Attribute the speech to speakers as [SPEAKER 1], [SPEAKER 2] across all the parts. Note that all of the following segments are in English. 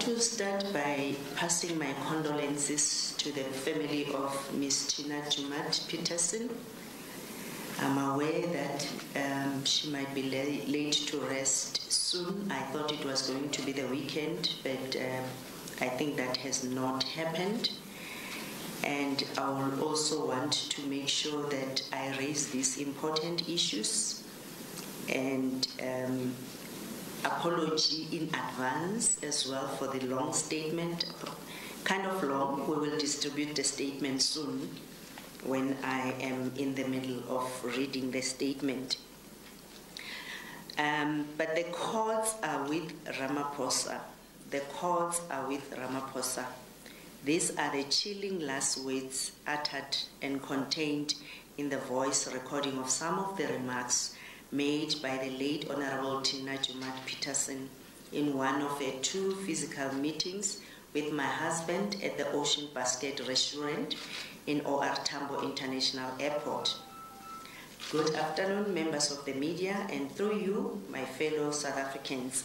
[SPEAKER 1] to start by passing my condolences to the family of Ms. Tina Jumat Peterson. I'm aware that um, she might be la laid to rest soon. I thought it was going to be the weekend, but uh, I think that has not happened. And I will also want to make sure that I raise these important issues and um, apology in advance as well for the long statement, kind of long. We will distribute the statement soon when I am in the middle of reading the statement. Um, but the courts are with Ramaphosa. The courts are with Ramaphosa. These are the chilling last words uttered and contained in the voice recording of some of the remarks made by the late Honorable Tina Jumat Peterson in one of her two physical meetings with my husband at the Ocean Basket Restaurant in OR Tambo International Airport. Good afternoon, members of the media, and through you, my fellow South Africans.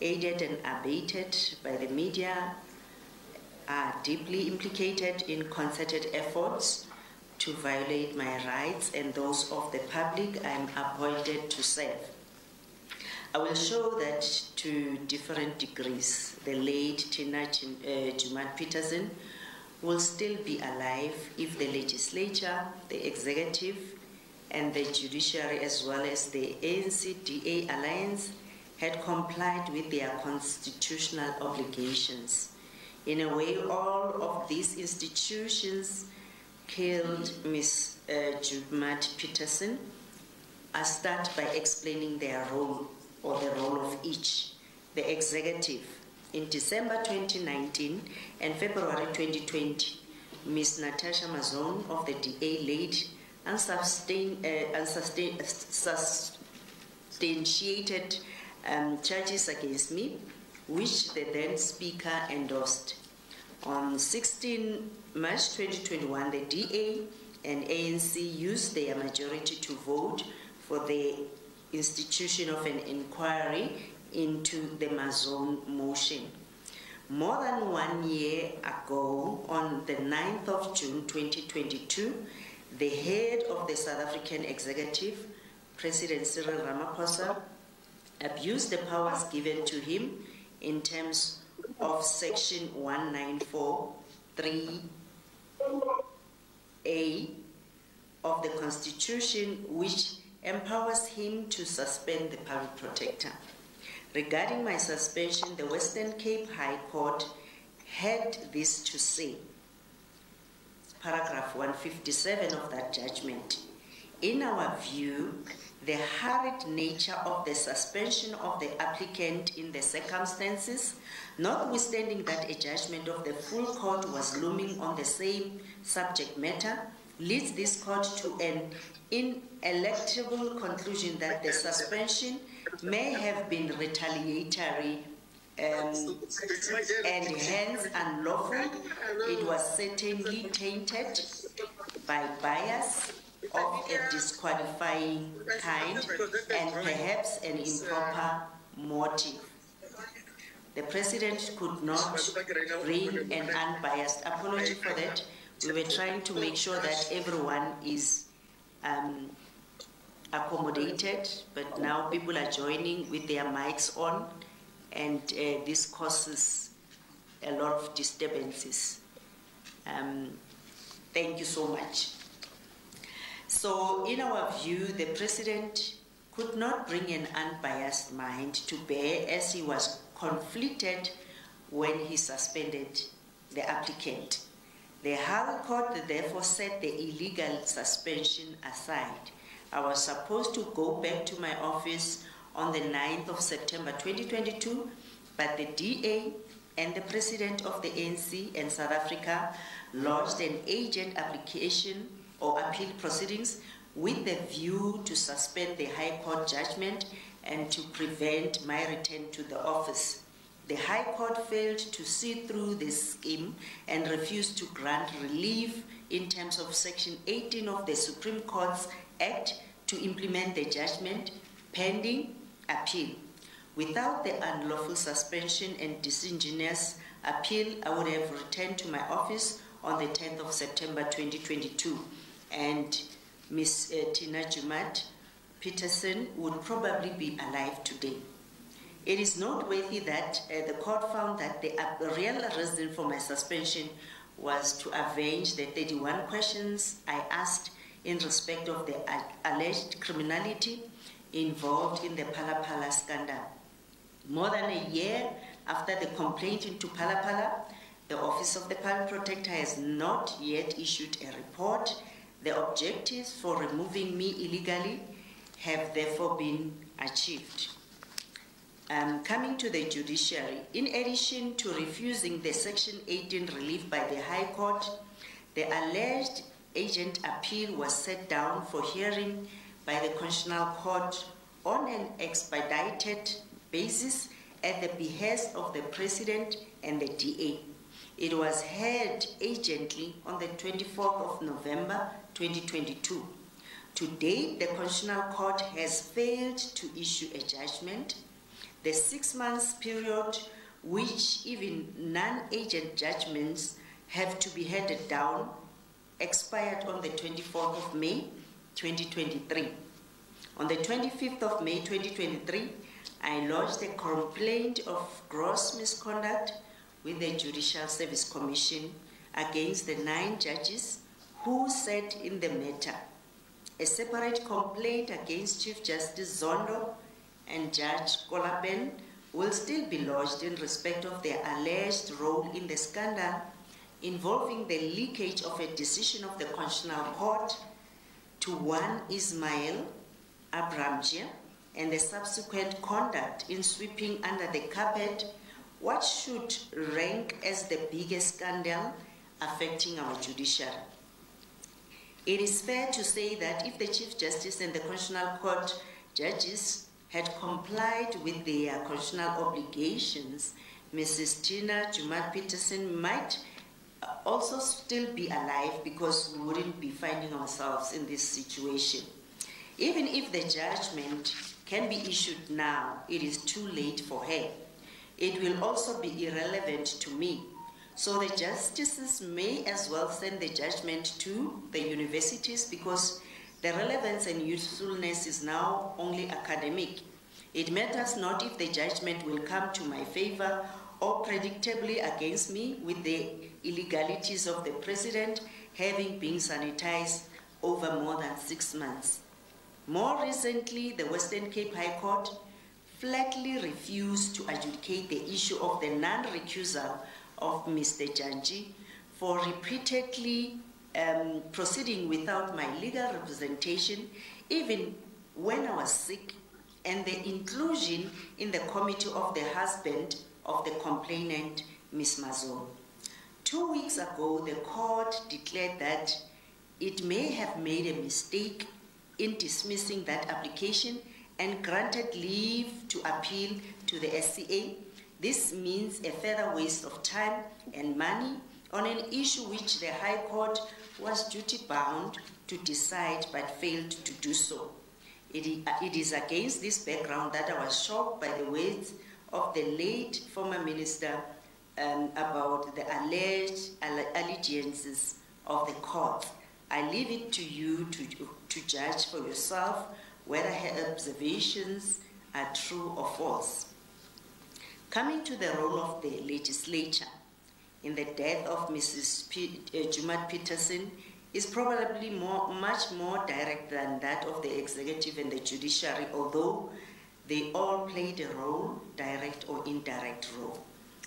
[SPEAKER 1] aided and abated by the media, are deeply implicated in concerted efforts to violate my rights and those of the public I am appointed to serve. I will show that to different degrees the late Tina uh, Juman Peterson will still be alive if the legislature, the executive, and the judiciary, as well as the ANCDA alliance, had complied with their constitutional obligations. In a way, all of these institutions killed Ms. Uh, Judmat Peterson, I start by explaining their role or the role of each, the executive. In December 2019 and February 2020, Ms. Natasha Mazon of the DA laid unsubstantiated uh, unsubstan uh, substantiated, um, charges against me, which the then Speaker endorsed. On 16 March 2021, the DA and ANC used their majority to vote for the institution of an inquiry into the Mazon motion. More than one year ago, on the 9th of June 2022, the head of the South African executive, President Cyril Ramaphosa, abused the powers given to him in terms of section 1943A of the Constitution, which empowers him to suspend the public protector. Regarding my suspension, the Western Cape High Court had this to say. Paragraph 157 of that judgment. In our view, the hurried nature of the suspension of the applicant in the circumstances, notwithstanding that a judgment of the full court was looming on the same subject matter, leads this court to an ineluctable conclusion that the suspension may have been retaliatory um, and hence unlawful. It was certainly tainted by bias of a disqualifying kind and perhaps an improper motive. The president could not bring an unbiased apology for that. We were trying to make sure that everyone is um, accommodated, but now people are joining with their mics on, and uh, this causes a lot of disturbances. Um, thank you so much. So, in our view, the president could not bring an unbiased mind to bear as he was conflicted when he suspended the applicant. The Hull Court therefore set the illegal suspension aside. I was supposed to go back to my office on the 9th of September 2022, but the DA and the president of the ANC and South Africa lodged an agent application or appeal proceedings with the view to suspend the High Court judgment and to prevent my return to the office. The High Court failed to see through this scheme and refused to grant relief in terms of Section 18 of the Supreme Court's Act to implement the judgment pending appeal. Without the unlawful suspension and disingenuous appeal, I would have returned to my office on the 10th of September 2022. and Miss uh, Tina Jumat Peterson would probably be alive today. It is noteworthy that uh, the court found that the uh, real reason for my suspension was to avenge the 31 questions I asked in respect of the alleged criminality involved in the Palapala scandal. More than a year after the complaint into Palapala, the Office of the Palm Protector has not yet issued a report The objectives for removing me illegally have therefore been achieved. Um, coming to the judiciary, in addition to refusing the Section 18 relief by the High Court, the alleged agent appeal was set down for hearing by the Constitutional Court on an expedited basis at the behest of the President and the DA. It was heard urgently on the 24th of November 2022. To date, the Constitutional Court has failed to issue a judgment. The six months period, which even non agent judgments have to be handed down, expired on the 24th of May 2023. On the 25th of May 2023, I lodged a complaint of gross misconduct with the Judicial Service Commission against the nine judges who said in the matter a separate complaint against Chief Justice Zondo and Judge Kolaben will still be lodged in respect of their alleged role in the scandal involving the leakage of a decision of the Constitutional Court to one Ismail Abramjia and the subsequent conduct in sweeping under the carpet what should rank as the biggest scandal affecting our judiciary. It is fair to say that if the Chief Justice and the Constitutional Court judges had complied with their constitutional obligations, Mrs. Tina Jumat Peterson might uh, also still be alive because we wouldn't be finding ourselves in this situation. Even if the judgment can be issued now, it is too late for her. It will also be irrelevant to me So the justices may as well send the judgment to the universities because the relevance and usefulness is now only academic. It matters not if the judgment will come to my favor or predictably against me with the illegalities of the president having been sanitized over more than six months. More recently, the Western Cape High Court flatly refused to adjudicate the issue of the non-recusal of Mr. Janji for repeatedly um, proceeding without my legal representation, even when I was sick, and the inclusion in the committee of the husband of the complainant, Ms. Mazol. Two weeks ago, the court declared that it may have made a mistake in dismissing that application and granted leave to appeal to the SCA This means a further waste of time and money on an issue which the High Court was duty bound to decide but failed to do so. It, it is against this background that I was shocked by the words of the late former minister um, about the alleged allegiances of the court. I leave it to you to, to judge for yourself whether her observations are true or false. Coming to the role of the legislature in the death of Mrs. P- uh, Jumat Peterson is probably more, much more direct than that of the executive and the judiciary, although they all played a role, direct or indirect role.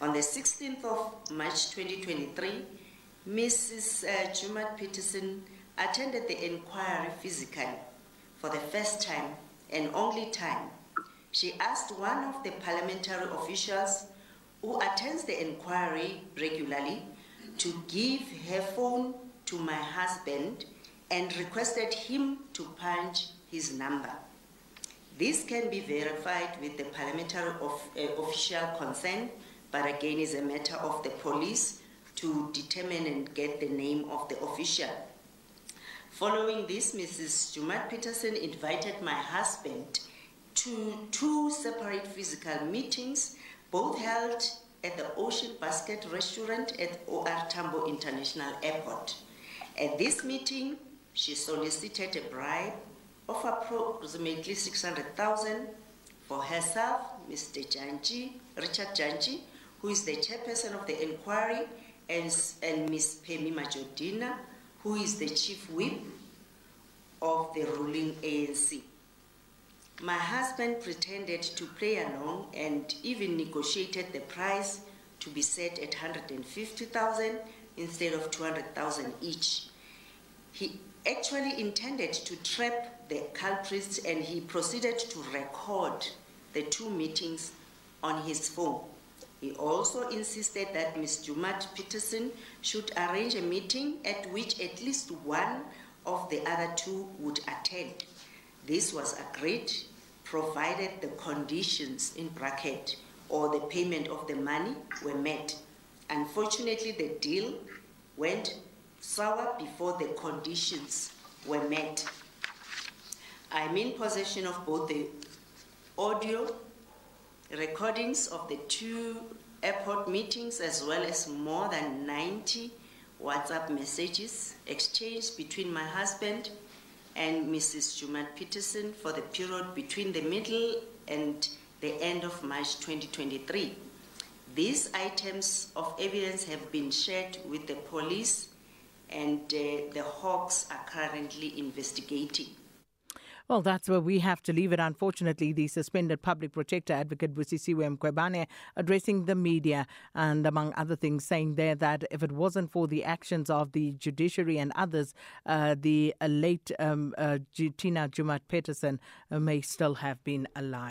[SPEAKER 1] On the 16th of March 2023, Mrs. Uh, Jumat Peterson attended the inquiry physically for the first time and only time she asked one of the parliamentary officials who attends the inquiry regularly to give her phone to my husband and requested him to punch his number. This can be verified with the parliamentary of, uh, official consent, but again is a matter of the police to determine and get the name of the official. Following this, Mrs. Jumat Peterson invited my husband to two separate physical meetings, both held at the Ocean Basket Restaurant at OR Tambo International Airport. At this meeting, she solicited a bribe of approximately 600,000 for herself, Mr. Janji, Richard Janji, who is the chairperson of the inquiry, and, and Ms. Pemi Majodina, who is the chief whip of the ruling ANC. My husband pretended to play along and even negotiated the price to be set at 150,000 instead of 200,000 each. He actually intended to trap the culprits and he proceeded to record the two meetings on his phone. He also insisted that Ms. Jumat Peterson should arrange a meeting at which at least one of the other two would attend. This was agreed provided the conditions in bracket or the payment of the money were met. Unfortunately, the deal went sour before the conditions were met. I'm in possession of both the audio recordings of the two airport meetings as well as more than 90 WhatsApp messages exchanged between my husband and Mrs. Jumat Peterson for the period between the middle and the end of March 2023. These items of evidence have been shared with the police and uh, the Hawks are currently investigating.
[SPEAKER 2] Well, that's where we have to leave it. Unfortunately, the suspended public protector advocate Busisiwe Mqwebane addressing the media and among other things saying there that if it wasn't for the actions of the judiciary and others, uh, the uh, late um, uh, Tina Jumat Peterson uh, may still have been alive.